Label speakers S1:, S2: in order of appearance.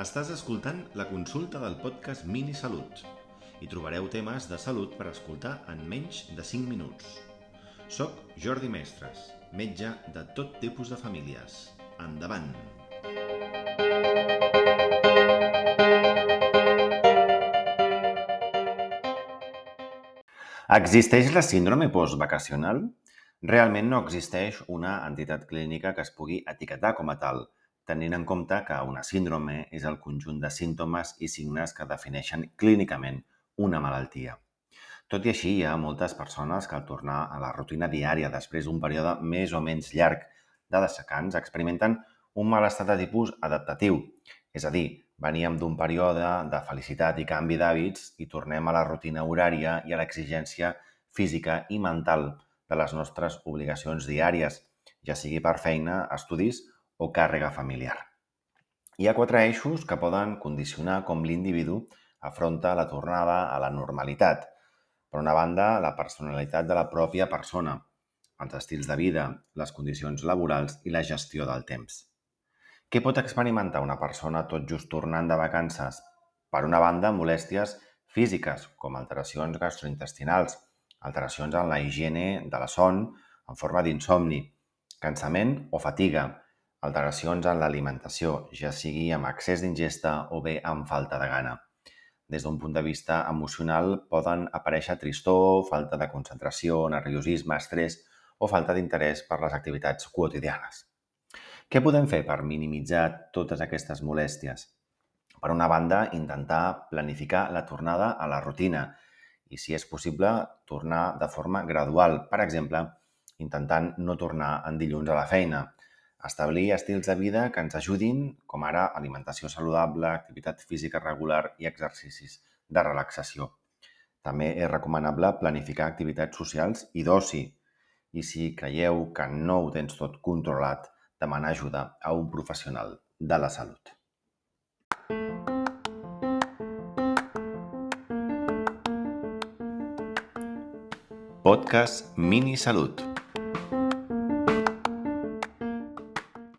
S1: Estàs escoltant la consulta del podcast Mini Salut. Hi trobareu temes de salut per escoltar en menys de 5 minuts. Soc Jordi Mestres, metge de tot tipus de famílies. Endavant! Existeix la síndrome postvacacional? Realment no existeix una entitat clínica que es pugui etiquetar com a tal, tenint en compte que una síndrome és el conjunt de símptomes i signes que defineixen clínicament una malaltia. Tot i així, hi ha moltes persones que al tornar a la rutina diària després d'un període més o menys llarg de descans experimenten un malestar de tipus adaptatiu, és a dir, veníem d'un període de felicitat i canvi d'hàbits i tornem a la rutina horària i a l'exigència física i mental de les nostres obligacions diàries, ja sigui per feina, estudis o càrrega familiar. Hi ha quatre eixos que poden condicionar com l'individu afronta la tornada a la normalitat. Per una banda, la personalitat de la pròpia persona, els estils de vida, les condicions laborals i la gestió del temps. Què pot experimentar una persona tot just tornant de vacances? Per una banda, molèsties físiques, com alteracions gastrointestinals, alteracions en la higiene de la son en forma d'insomni, cansament o fatiga, alteracions en l'alimentació, ja sigui amb excés d'ingesta o bé amb falta de gana. Des d'un punt de vista emocional poden aparèixer tristor, falta de concentració, nerviosisme, estrès o falta d'interès per les activitats quotidianes. Què podem fer per minimitzar totes aquestes molèsties? Per una banda, intentar planificar la tornada a la rutina i, si és possible, tornar de forma gradual. Per exemple, intentant no tornar en dilluns a la feina. Establir estils de vida que ens ajudin, com ara alimentació saludable, activitat física regular i exercicis de relaxació. També és recomanable planificar activitats socials i d'oci. I si creieu que no ho tens tot controlat, demanar ajuda a un professional de la salut. Podcast Mini Salut